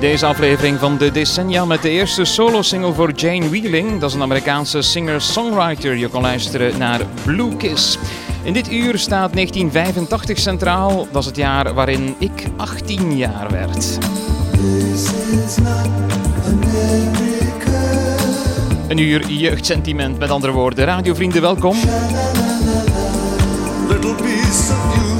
Deze aflevering van de Decennia met de eerste solo-single voor Jane Wheeling. Dat is een Amerikaanse singer-songwriter. Je kan luisteren naar Blue Kiss. In dit uur staat 1985 centraal. Dat is het jaar waarin ik 18 jaar werd. Een uur jeugdsentiment, met andere woorden. Radiovrienden, welkom. Little piece of you.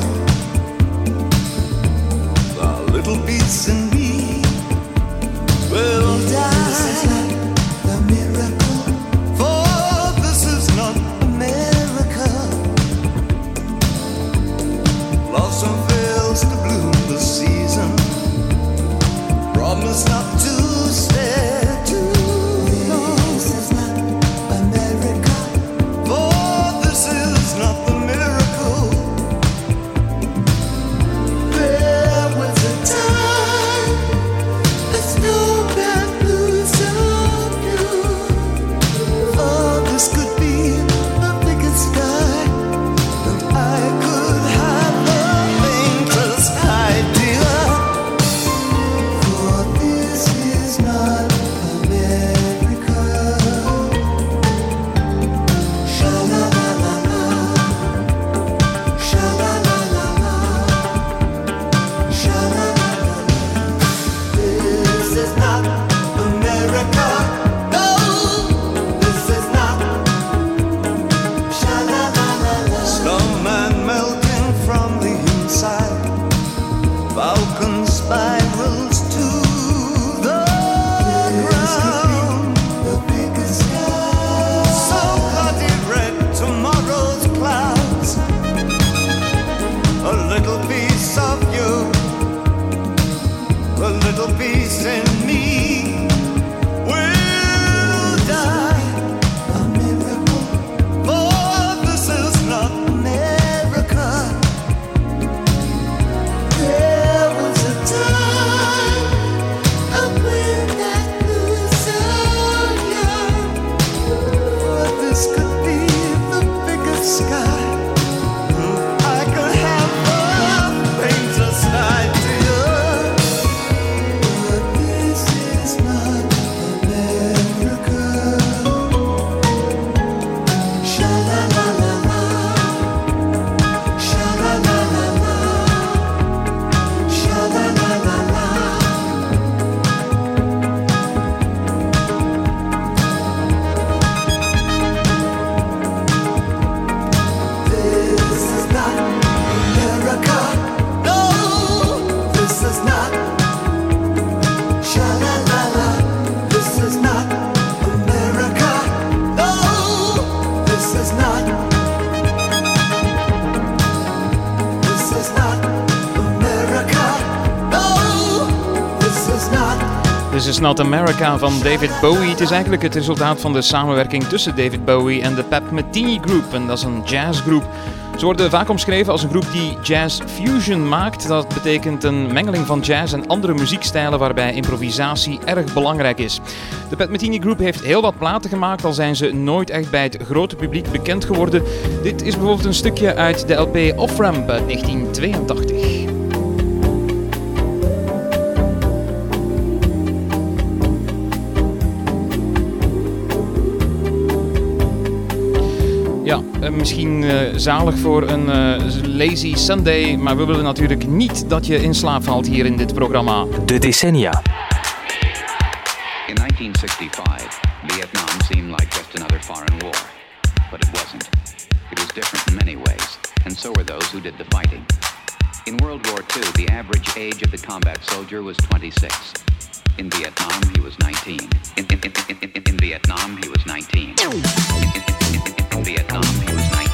Not America van David Bowie. Het is eigenlijk het resultaat van de samenwerking tussen David Bowie en de Pat Metheny Group. En dat is een jazzgroep. Ze worden vaak omschreven als een groep die jazz fusion maakt. Dat betekent een mengeling van jazz en andere muziekstijlen waarbij improvisatie erg belangrijk is. De Pat Metheny Group heeft heel wat platen gemaakt, al zijn ze nooit echt bij het grote publiek bekend geworden. Dit is bijvoorbeeld een stukje uit de LP Off-Ramp uit 1982. Misschien uh, zalig voor een uh, lazy Sunday, maar we willen natuurlijk niet dat je in slaap valt hier in dit programma. De decennia. In 1965, Vietnam seemed like just another foreign war. But it wasn't. It was different in many ways, and so were those who did the fighting. In World War II, the average age of the combat soldier was 26. In Vietnam, he was 19. In, in, in, in In Vietnam, he was 19. In Vietnam, he was 19.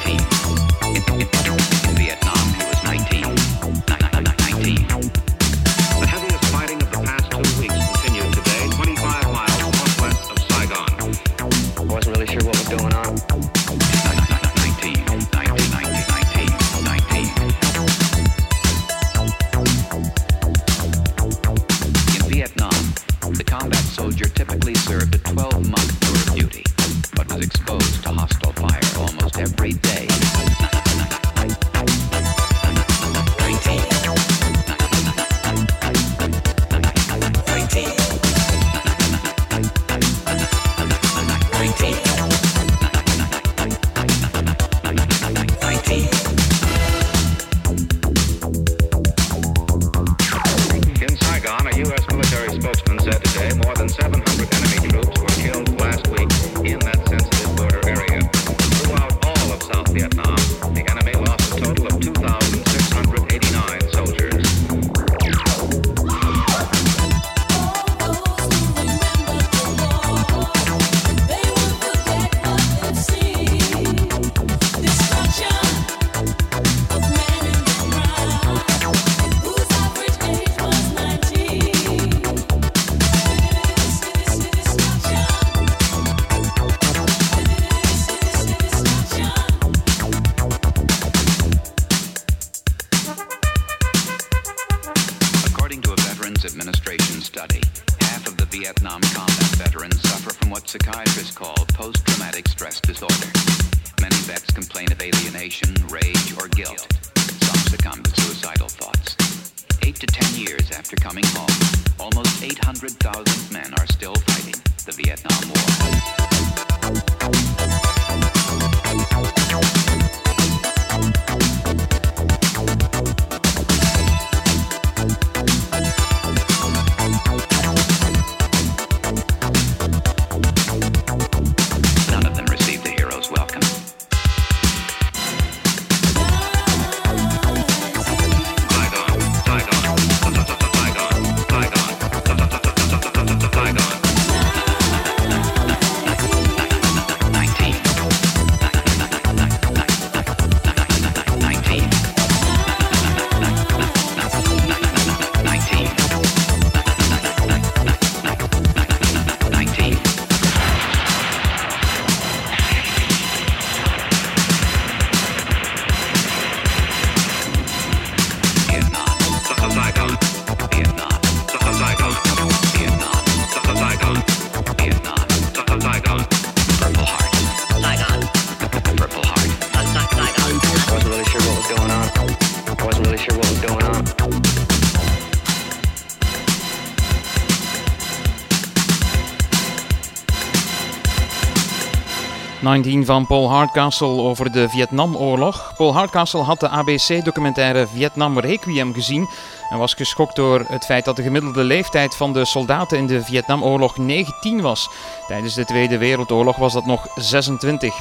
...19 van Paul Hardcastle over de Vietnamoorlog. Paul Hardcastle had de ABC-documentaire Vietnam Requiem gezien... en was geschokt door het feit dat de gemiddelde leeftijd van de soldaten in de Vietnamoorlog 19 was. Tijdens de Tweede Wereldoorlog was dat nog 26.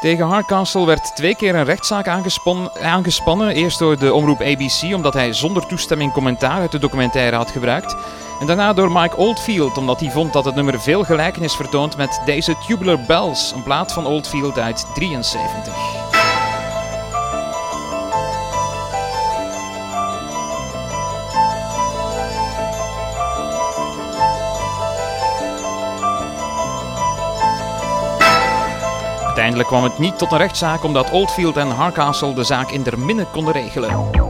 Tegen Hardcastle werd twee keer een rechtszaak aangespannen. Eerst door de omroep ABC, omdat hij zonder toestemming commentaar uit de documentaire had gebruikt. En daarna door Mike Oldfield, omdat hij vond dat het nummer veel gelijkenis vertoont met deze Tubular Bells, een plaat van Oldfield uit 73. Uiteindelijk kwam het niet tot een rechtszaak omdat Oldfield en Harcastle de zaak in minne konden regelen.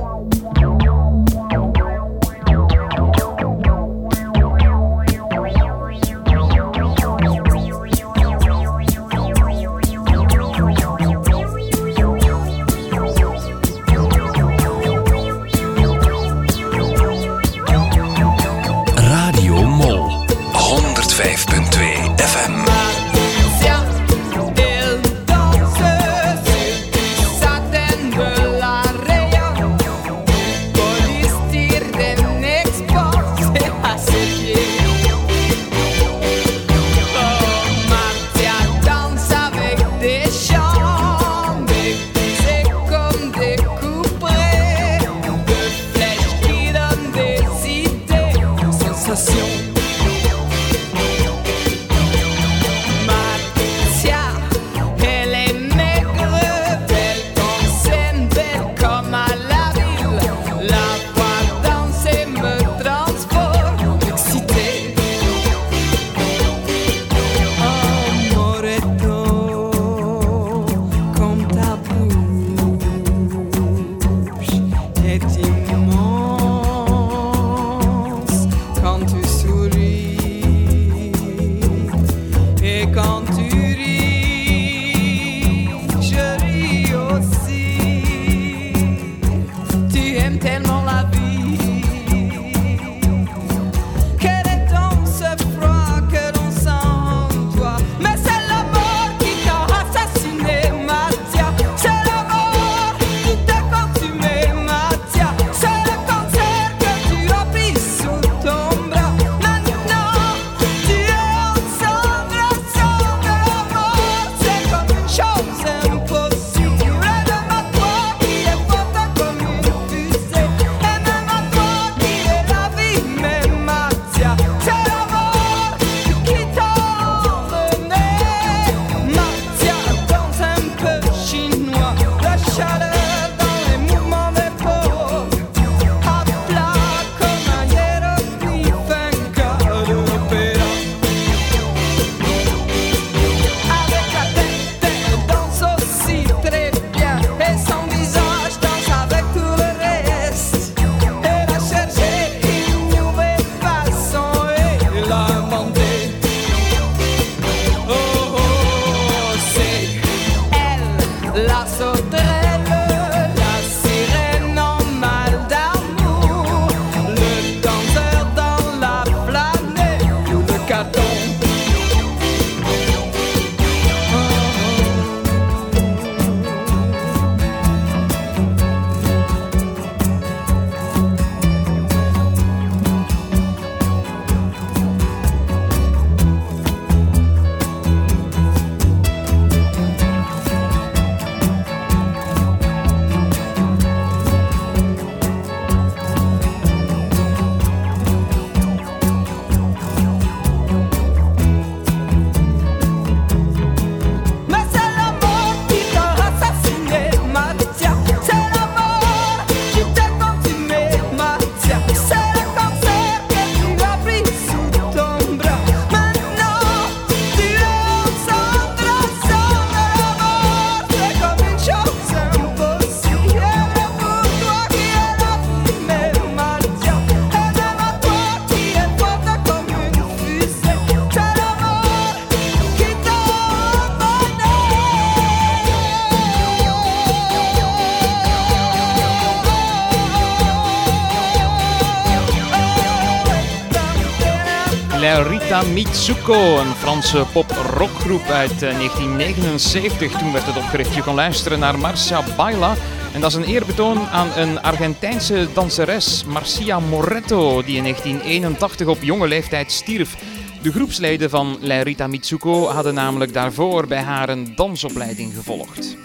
Mitsuko, een Franse pop-rockgroep uit 1979. Eh, Toen werd het opgericht. Je kon luisteren naar Marcia Baila. En dat is een eerbetoon aan een Argentijnse danseres, Marcia Moretto, die in 1981 op jonge leeftijd stierf. De groepsleden van Rita Mitsuko hadden namelijk daarvoor bij haar een dansopleiding gevolgd.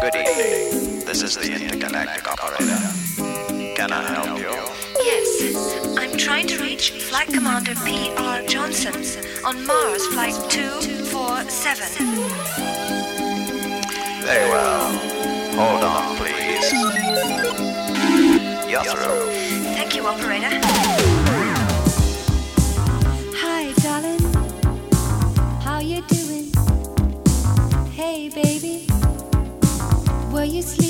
Good evening. This is the intergalactic operator. Can I help you? trying to reach Flight Commander P.R. Johnson on Mars Flight 247. Very well. Hold on, please. You're through. Thank you, operator. Hi, darling. How you doing? Hey, baby. Were you?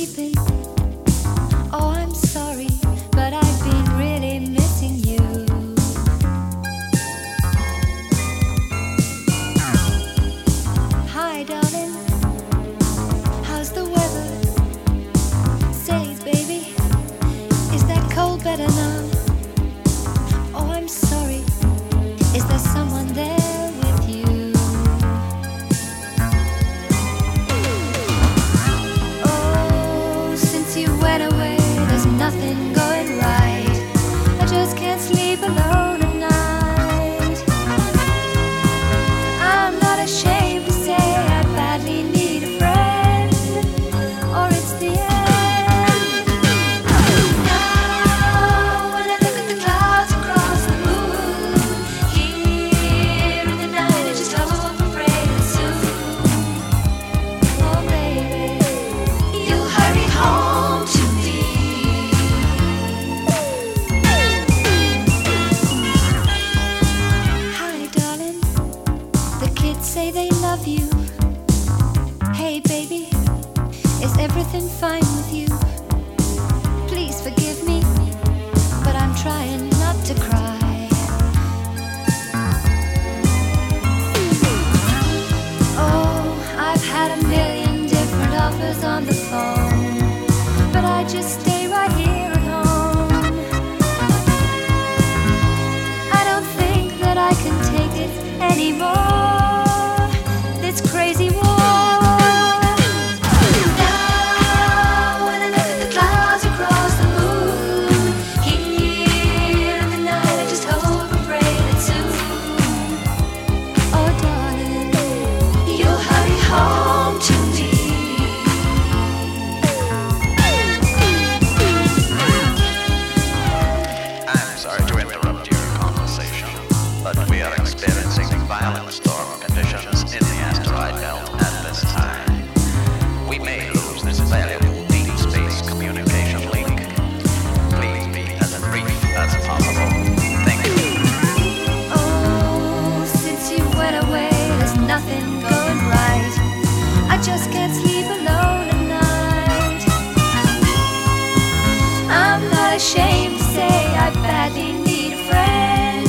I'm not ashamed to say I badly need a friend.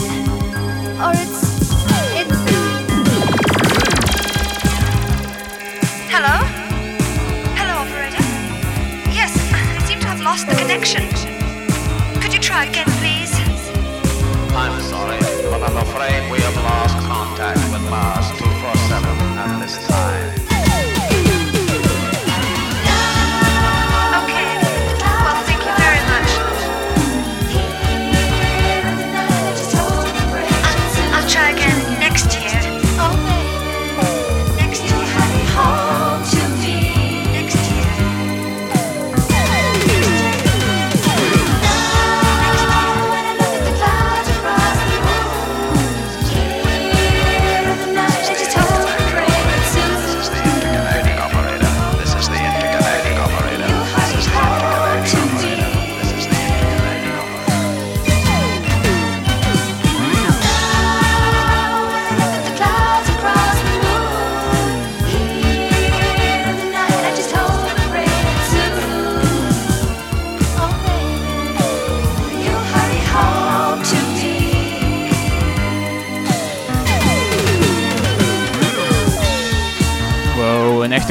Or it's it's Hello? Hello, operator. Yes, I seem to have lost the connection. Could you try again, please? I'm sorry, but I'm afraid we have lost contact with Mars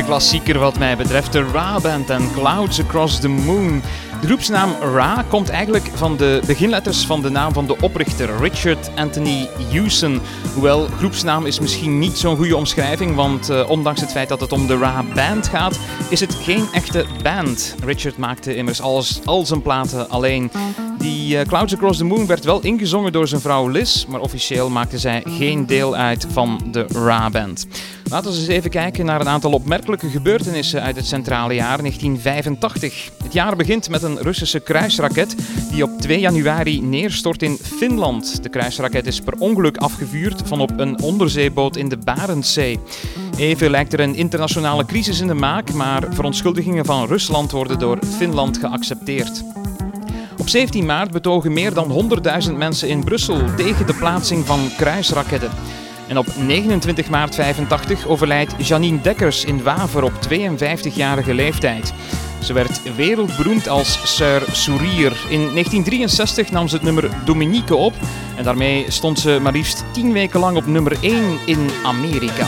klassieker wat mij betreft. De Ra-band en Clouds Across the Moon. De groepsnaam Ra komt eigenlijk van de beginletters van de naam van de oprichter, Richard Anthony Hewson. Hoewel, groepsnaam is misschien niet zo'n goede omschrijving, want eh, ondanks het feit dat het om de Ra-band gaat, is het geen echte band. Richard maakte immers alles, al zijn platen alleen. Die eh, Clouds Across the Moon werd wel ingezongen door zijn vrouw Liz, maar officieel maakte zij geen deel uit van de Ra-band. Laten we eens even kijken naar een aantal opmerkelijke gebeurtenissen uit het centrale jaar 1985. Het jaar begint met een Russische kruisraket die op 2 januari neerstort in Finland. De kruisraket is per ongeluk afgevuurd van op een onderzeeboot in de Barentszee. Even lijkt er een internationale crisis in de maak, maar verontschuldigingen van Rusland worden door Finland geaccepteerd. Op 17 maart betogen meer dan 100.000 mensen in Brussel tegen de plaatsing van kruisraketten. En op 29 maart 85 overlijdt Janine Dekkers in Waver op 52-jarige leeftijd. Ze werd wereldberoemd als Sir Sourier. In 1963 nam ze het nummer Dominique op en daarmee stond ze maar liefst 10 weken lang op nummer 1 in Amerika.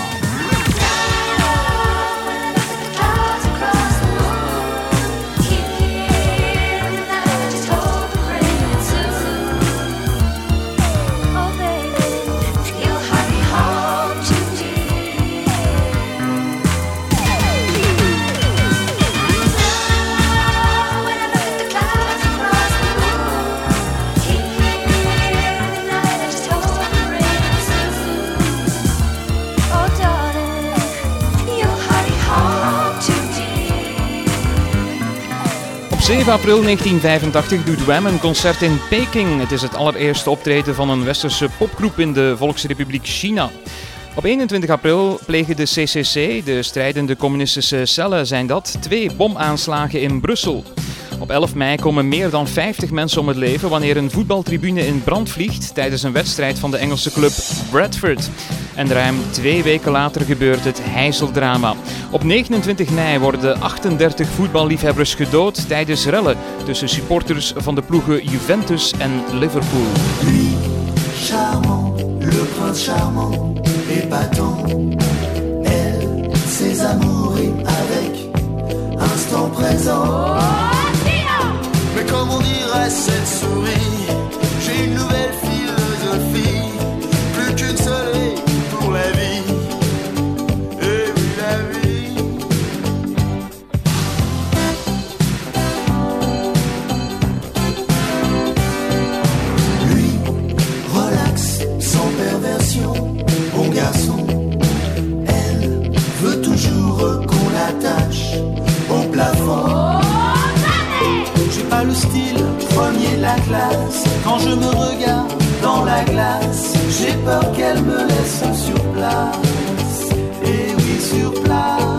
April 1985 doet Wham een concert in Peking. Het is het allereerste optreden van een westerse popgroep in de Volksrepubliek China. Op 21 april plegen de CCC, de strijdende communistische cellen, zijn dat twee bomaanslagen in Brussel. Op 11 mei komen meer dan 50 mensen om het leven wanneer een voetbaltribune in brand vliegt tijdens een wedstrijd van de Engelse club Bradford. En ruim twee weken later gebeurt het heizeldrama. Op 29 mei worden 38 voetballiefhebbers gedood tijdens rellen tussen supporters van de ploegen Juventus en Liverpool. Lui, charmant, le prince charmant, épatant. Elle, ses amours avec instant présent. comme on dirait cette souris. J'ai une nouvelle philosophie. la classe. Quand je me regarde dans la glace, j'ai peur qu'elle me laisse sur place. Et oui, sur place.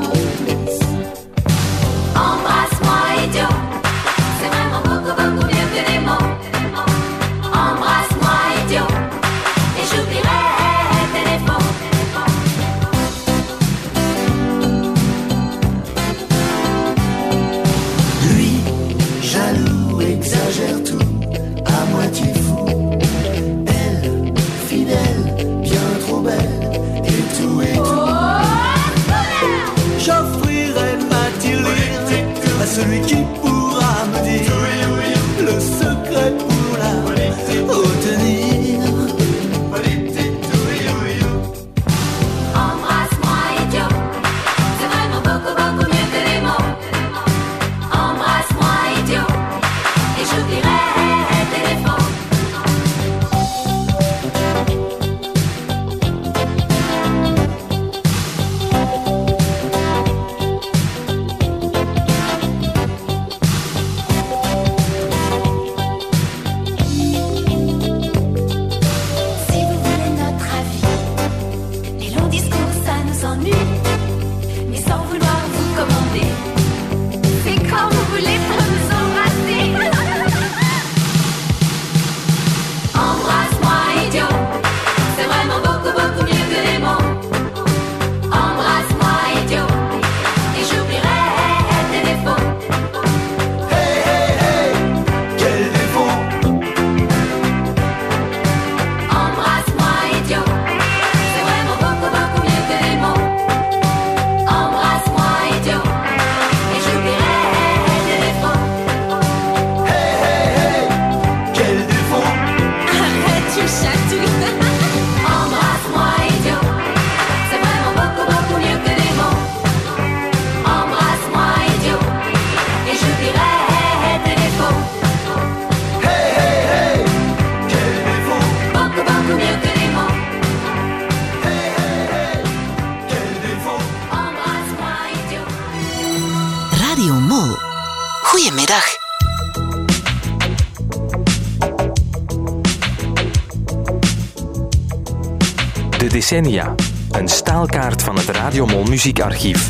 decennia. Een staalkaart van het Radiomol Muziekarchief.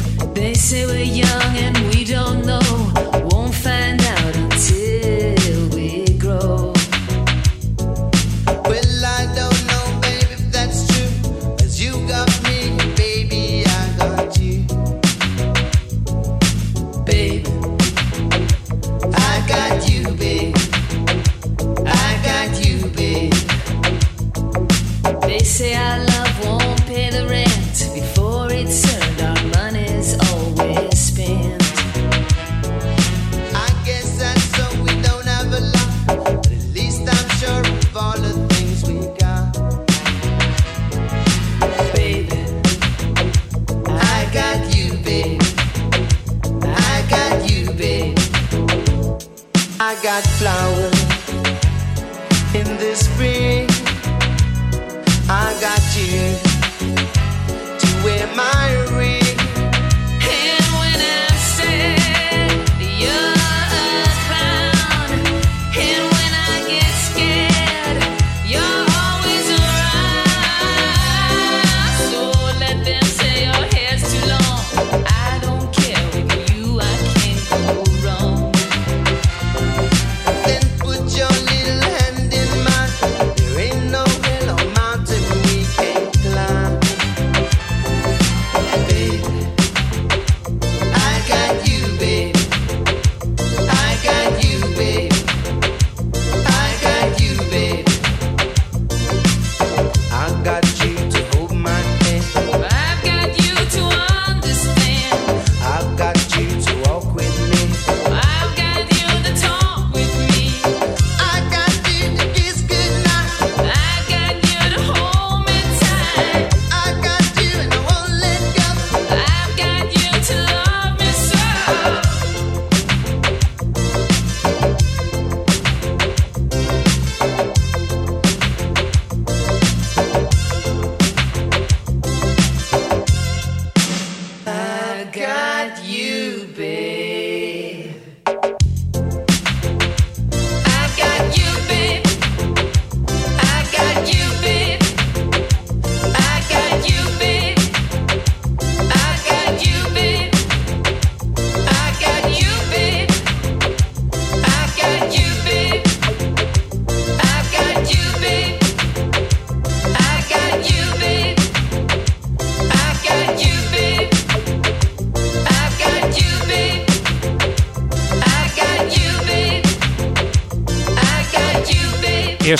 Got you, babe.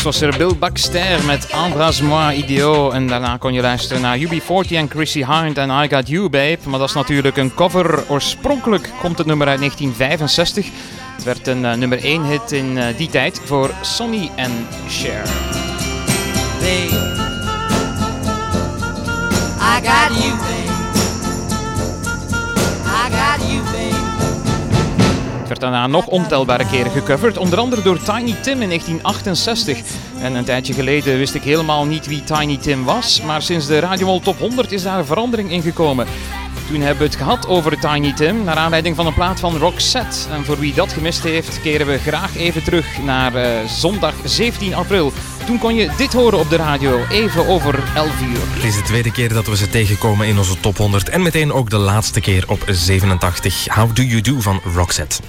Was er Bill Baxter met Embrasse-moi Idiot. En daarna kon je luisteren naar UB40 en Chrissy Hind en I Got You Babe. Maar dat is natuurlijk een cover. Oorspronkelijk komt het nummer uit 1965. Het werd een eh, nummer 1 hit in eh, die tijd voor Sonny en Cher. babe. I got you. Werd daarna nog ontelbare keren gecoverd, onder andere door Tiny Tim in 1968. En een tijdje geleden wist ik helemaal niet wie Tiny Tim was, maar sinds de Radio Mol Top 100 is daar een verandering in gekomen. Toen hebben we het gehad over Tiny Tim, naar aanleiding van een plaat van Roxette. En voor wie dat gemist heeft, keren we graag even terug naar eh, zondag 17 april. Toen kon je dit horen op de radio, even over 11 uur. Het is de tweede keer dat we ze tegenkomen in onze top 100. En meteen ook de laatste keer op 87. How Do You Do van Roxette.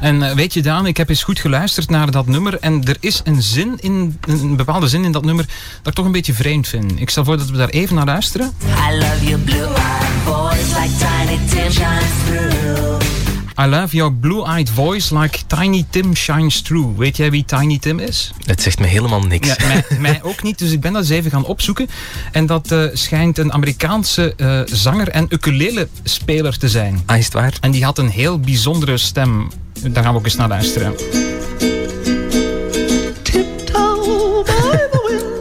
En eh, weet je Daan, ik heb eens goed geluisterd naar dat nummer en er is een zin in, een bepaalde zin in dat nummer dat ik toch een beetje vreemd vind. Ik stel voor dat we daar even naar luisteren. I love your blue-eyed voice like Tiny Tim shines through. I love your blue-eyed voice like Tiny Tim shines through. Weet jij wie Tiny Tim is? Het zegt me helemaal niks. Ja, mij, mij ook niet, dus ik ben dat eens even gaan opzoeken. En dat eh, schijnt een Amerikaanse eh, zanger en ukulele-speler te zijn. Ah, is het waar? En die had een heel bijzondere stem. Daar gaan we ook eens naar luisteren. Tiptoe by the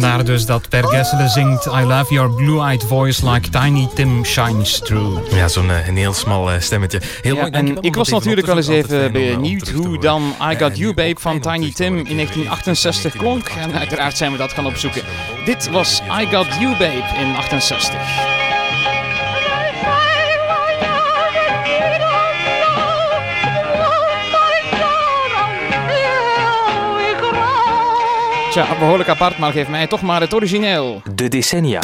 vandaar dus dat Per Gessele zingt I love your blue-eyed voice like Tiny Tim shines through. Ja, zo'n eh, een heel smal eh, stemmetje. Heel Ja, mooi, en ik was natuurlijk wel eens even benieuwd hoe dan I Got You Babe van Tiny Tim in 1968 klonk. En uiteraard zijn we dat gaan opzoeken. Dit was I Got You Babe in 68. Tja, behoorlijk apart, maar geef mij toch maar het origineel. De decennia.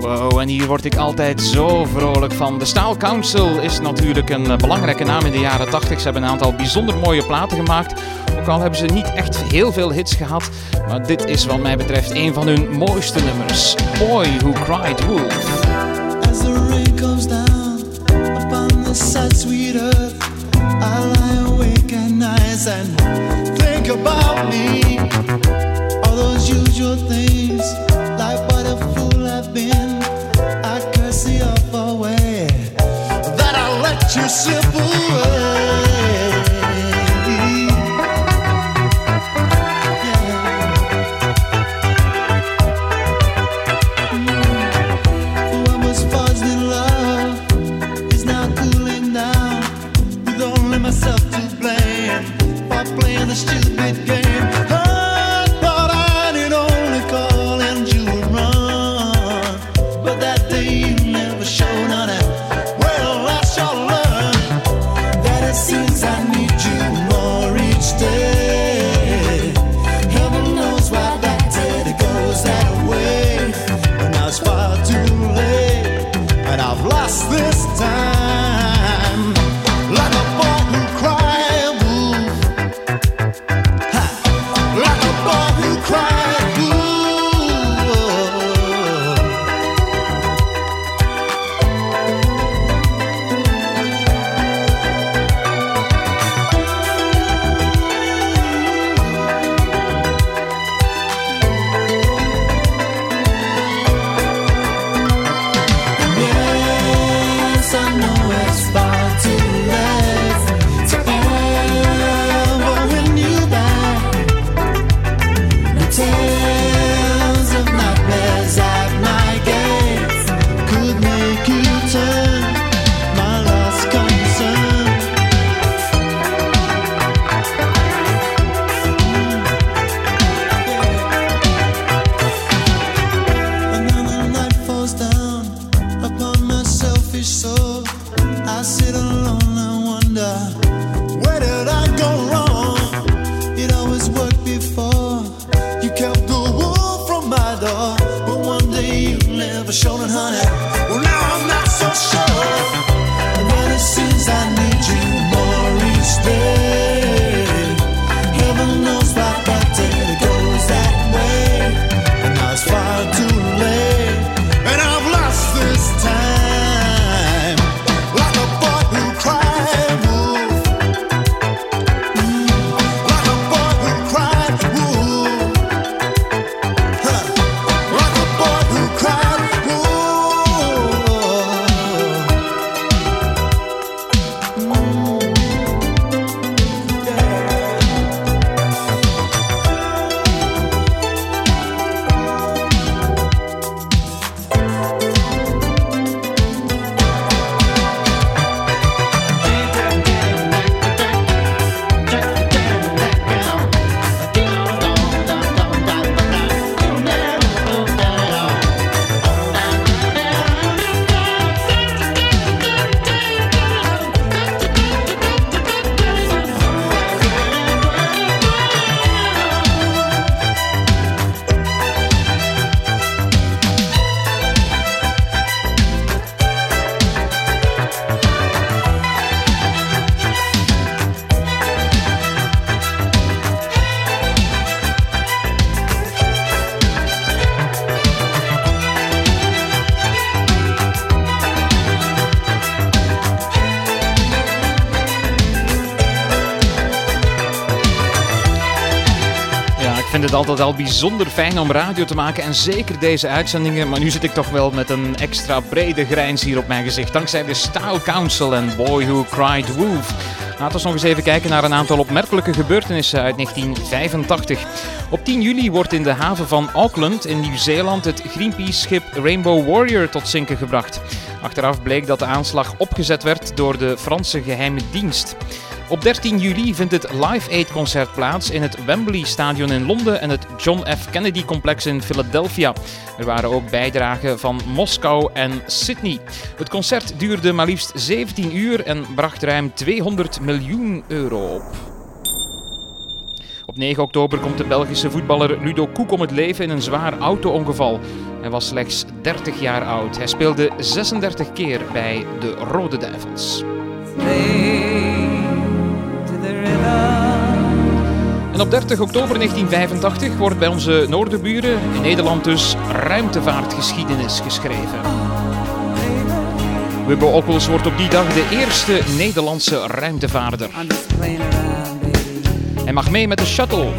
Wow, en hier word ik altijd zo vrolijk van. De Staal Council is natuurlijk een eh, belangrijke naam in de jaren 80. Ze hebben een aantal bijzonder mooie platen gemaakt. Ook al hebben ze niet echt heel veel hits gehad. Maar dit is wat mij betreft een van hun mooiste nummers. Boy Who Cried Wolf. As the rain comes down upon this sad sweet earth, I lie at and think about me. All those usual things, like what a fool I've been. I curse the awful way that I let you slip away. Stupid game. Al bijzonder fijn om radio te maken en zeker deze uitzendingen. Maar nu zit ik toch wel met een extra brede grijns hier op mijn gezicht. Dankzij de Style Council en Boy Who Cried Wolf. Laten we nog eens even kijken naar een aantal opmerkelijke gebeurtenissen uit 1985. Op 10 juli wordt in de haven van Auckland in Nieuw-Zeeland het Greenpeace-schip Rainbow Warrior tot zinken gebracht. Achteraf bleek dat de aanslag opgezet werd door de Franse geheime dienst. Op 13 juli vindt het Live Aid concert plaats in het Wembley Stadion in Londen en het John F. Kennedy complex in Philadelphia. Er waren ook bijdragen van Moskou en Sydney. Het concert duurde maar liefst 17 uur en bracht ruim 200 miljoen euro op. Op 9 oktober komt de Belgische voetballer Ludo Koek om het leven in een zwaar auto-ongeval. Hij was slechts 30 jaar oud. Hij speelde 36 keer bij de Rode Duivels. Op 30 oktober 1985 wordt bij onze noorderburen in Nederland dus ruimtevaartgeschiedenis geschreven. Wubbo Okkels wordt op die dag de eerste Nederlandse ruimtevaarder. Hij mag mee met de shuttle.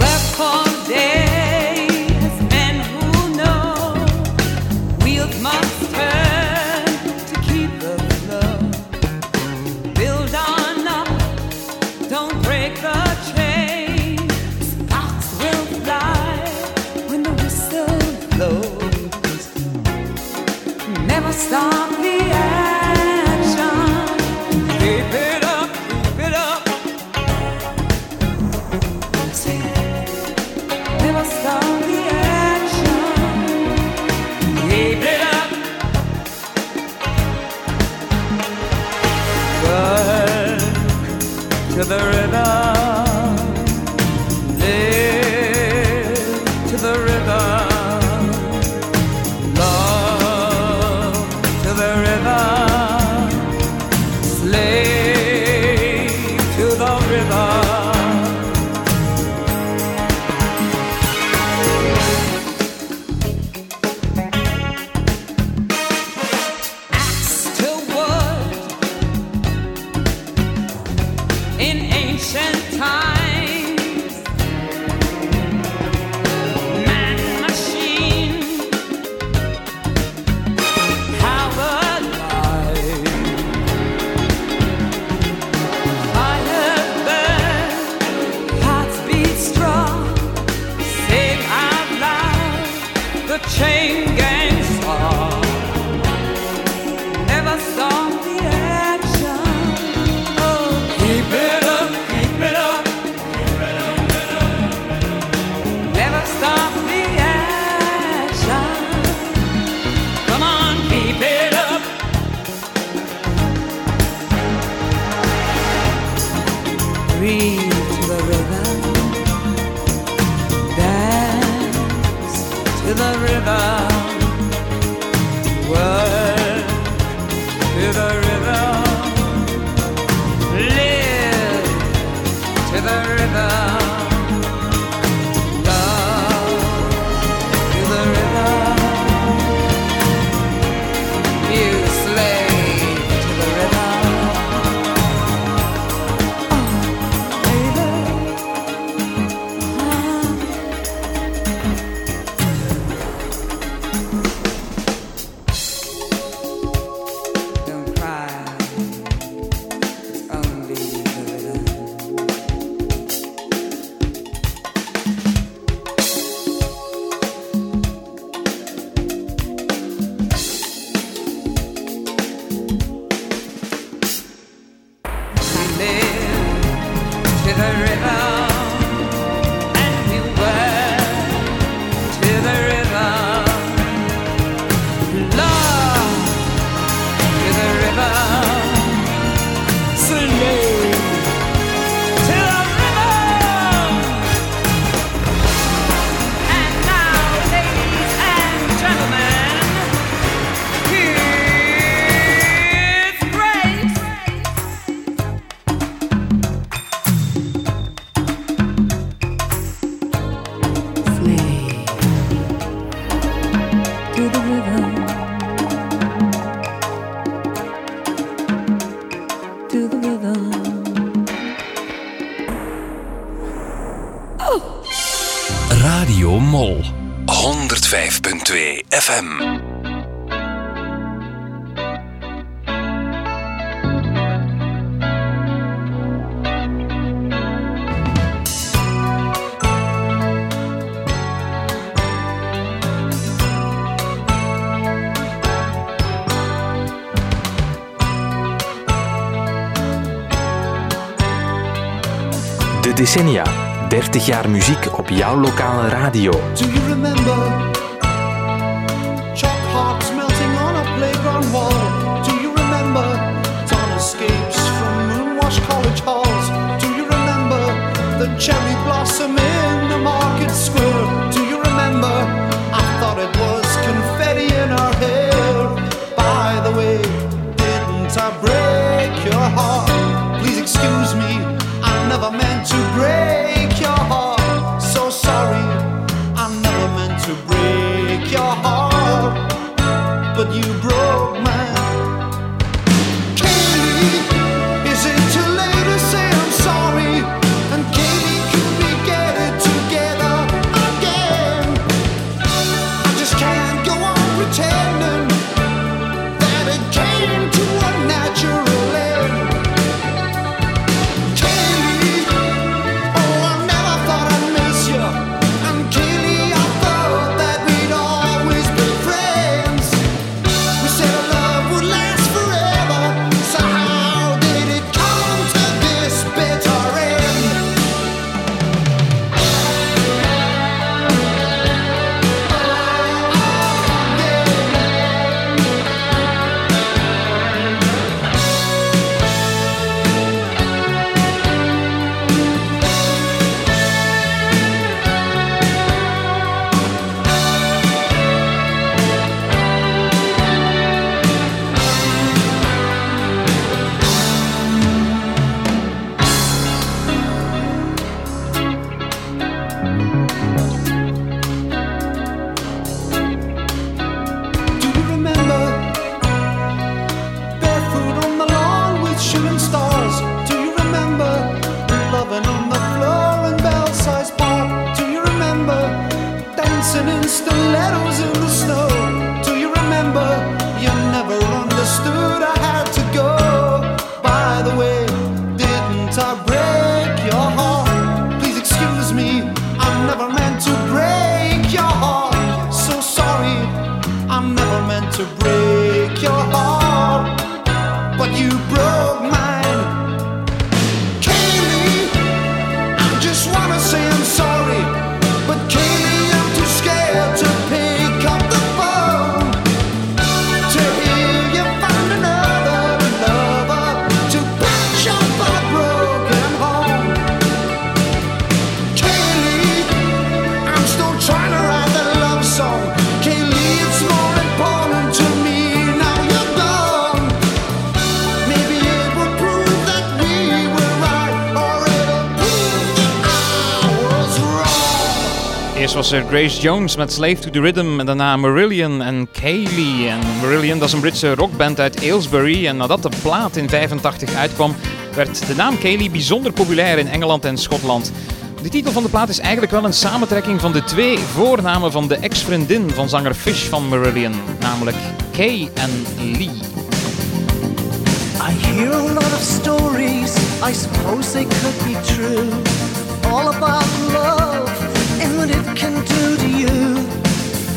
In ancient times. 30 jaar muziek op jouw lokale radio. Do you remember? Chop hearts melting on a playground wall. Do you remember? Dawn escapes from moonwash college halls. Do you remember? The cherry blossom was er Grace Jones met Slave to the Rhythm en daarna Marillion en Kaylee. En Marillion dat is een Britse rockband uit Aylesbury en nadat de plaat in 85 uitkwam werd de naam Kaylee bijzonder populair in Engeland en Schotland. De titel van de plaat is eigenlijk wel een samentrekking van de twee voornamen van de ex-vriendin van zanger Fish van Marillion, namelijk Kay en Lee. I hear a lot of stories, I suppose they could be true. All about love what it can do to you.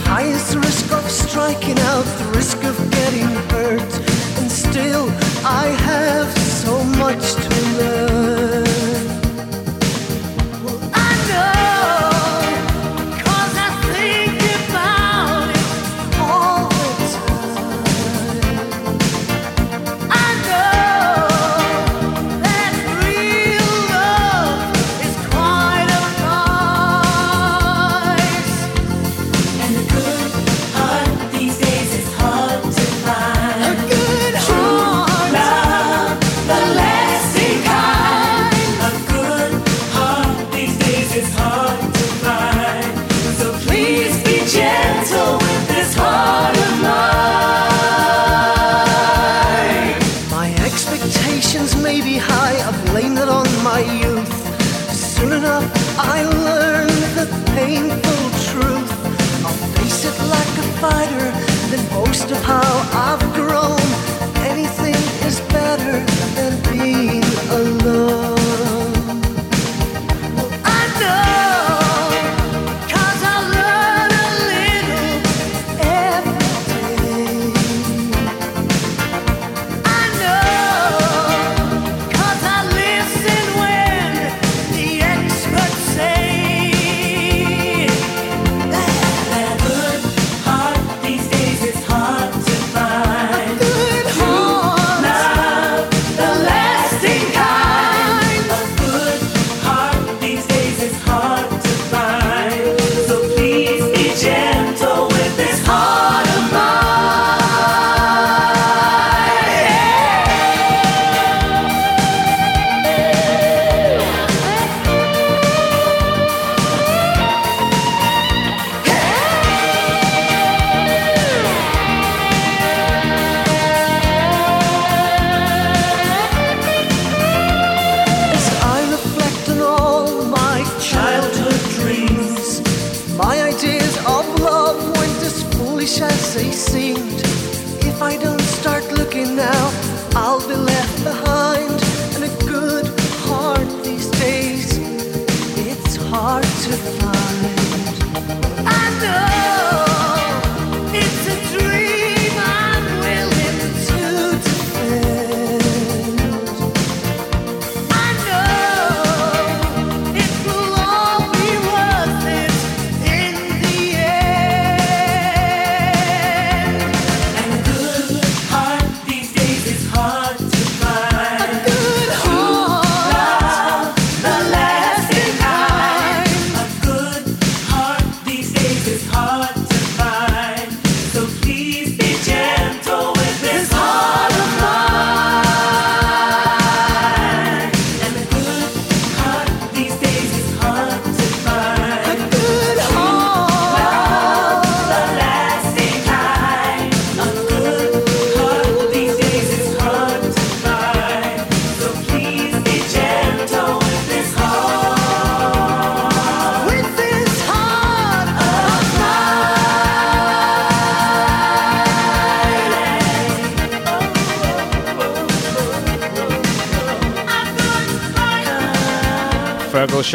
Highest risk of striking out, the risk of getting hurt. And still, I have so much to learn.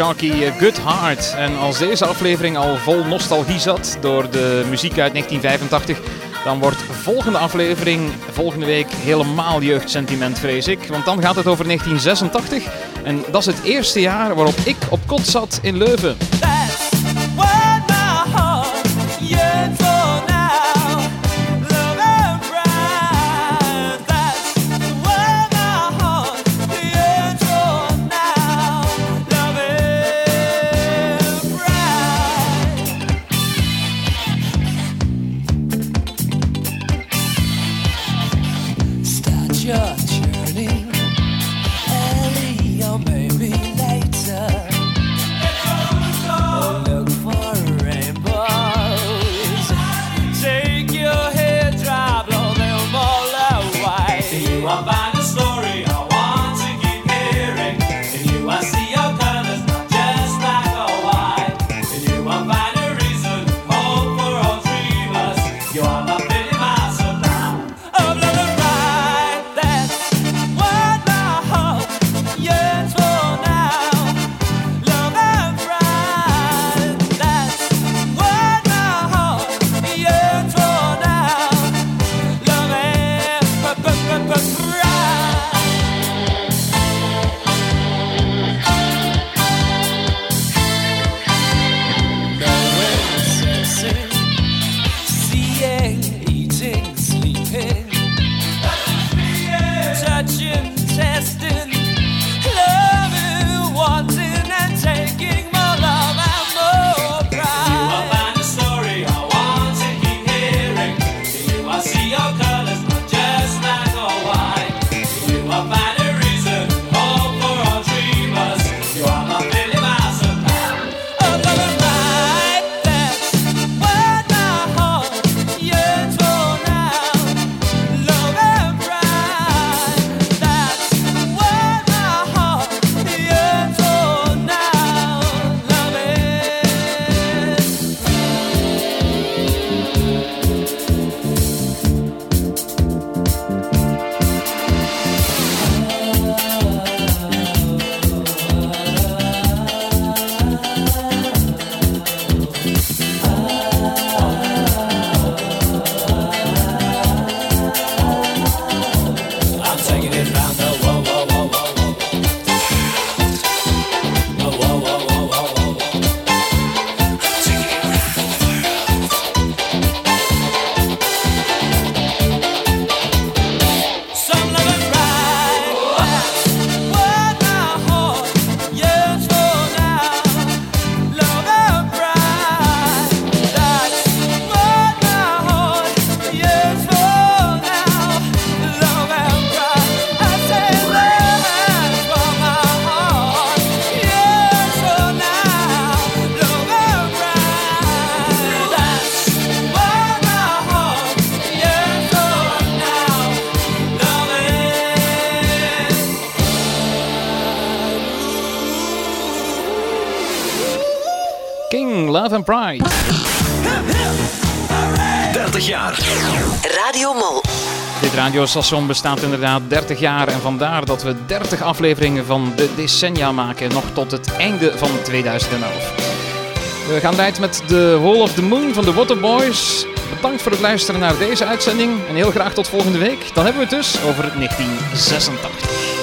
Sharkey, eh, Good Heart. En als deze aflevering al vol nostalgie zat door de muziek uit 1985, dan wordt volgende aflevering volgende week helemaal jeugdsentiment, vrees ik. Want dan gaat het over 1986 en dat is het eerste jaar waarop ik op kot zat in Leuven. 30 jaar. Radio Mol. Dit radiostation bestaat inderdaad 30 jaar en vandaar dat we 30 afleveringen van de decennia maken, nog tot het einde van 2011. We gaan uit met de Hall of the Moon van de Waterboys. Bedankt voor het luisteren naar deze uitzending en heel graag tot volgende week. Dan hebben we het dus over 1986.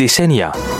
Decennia.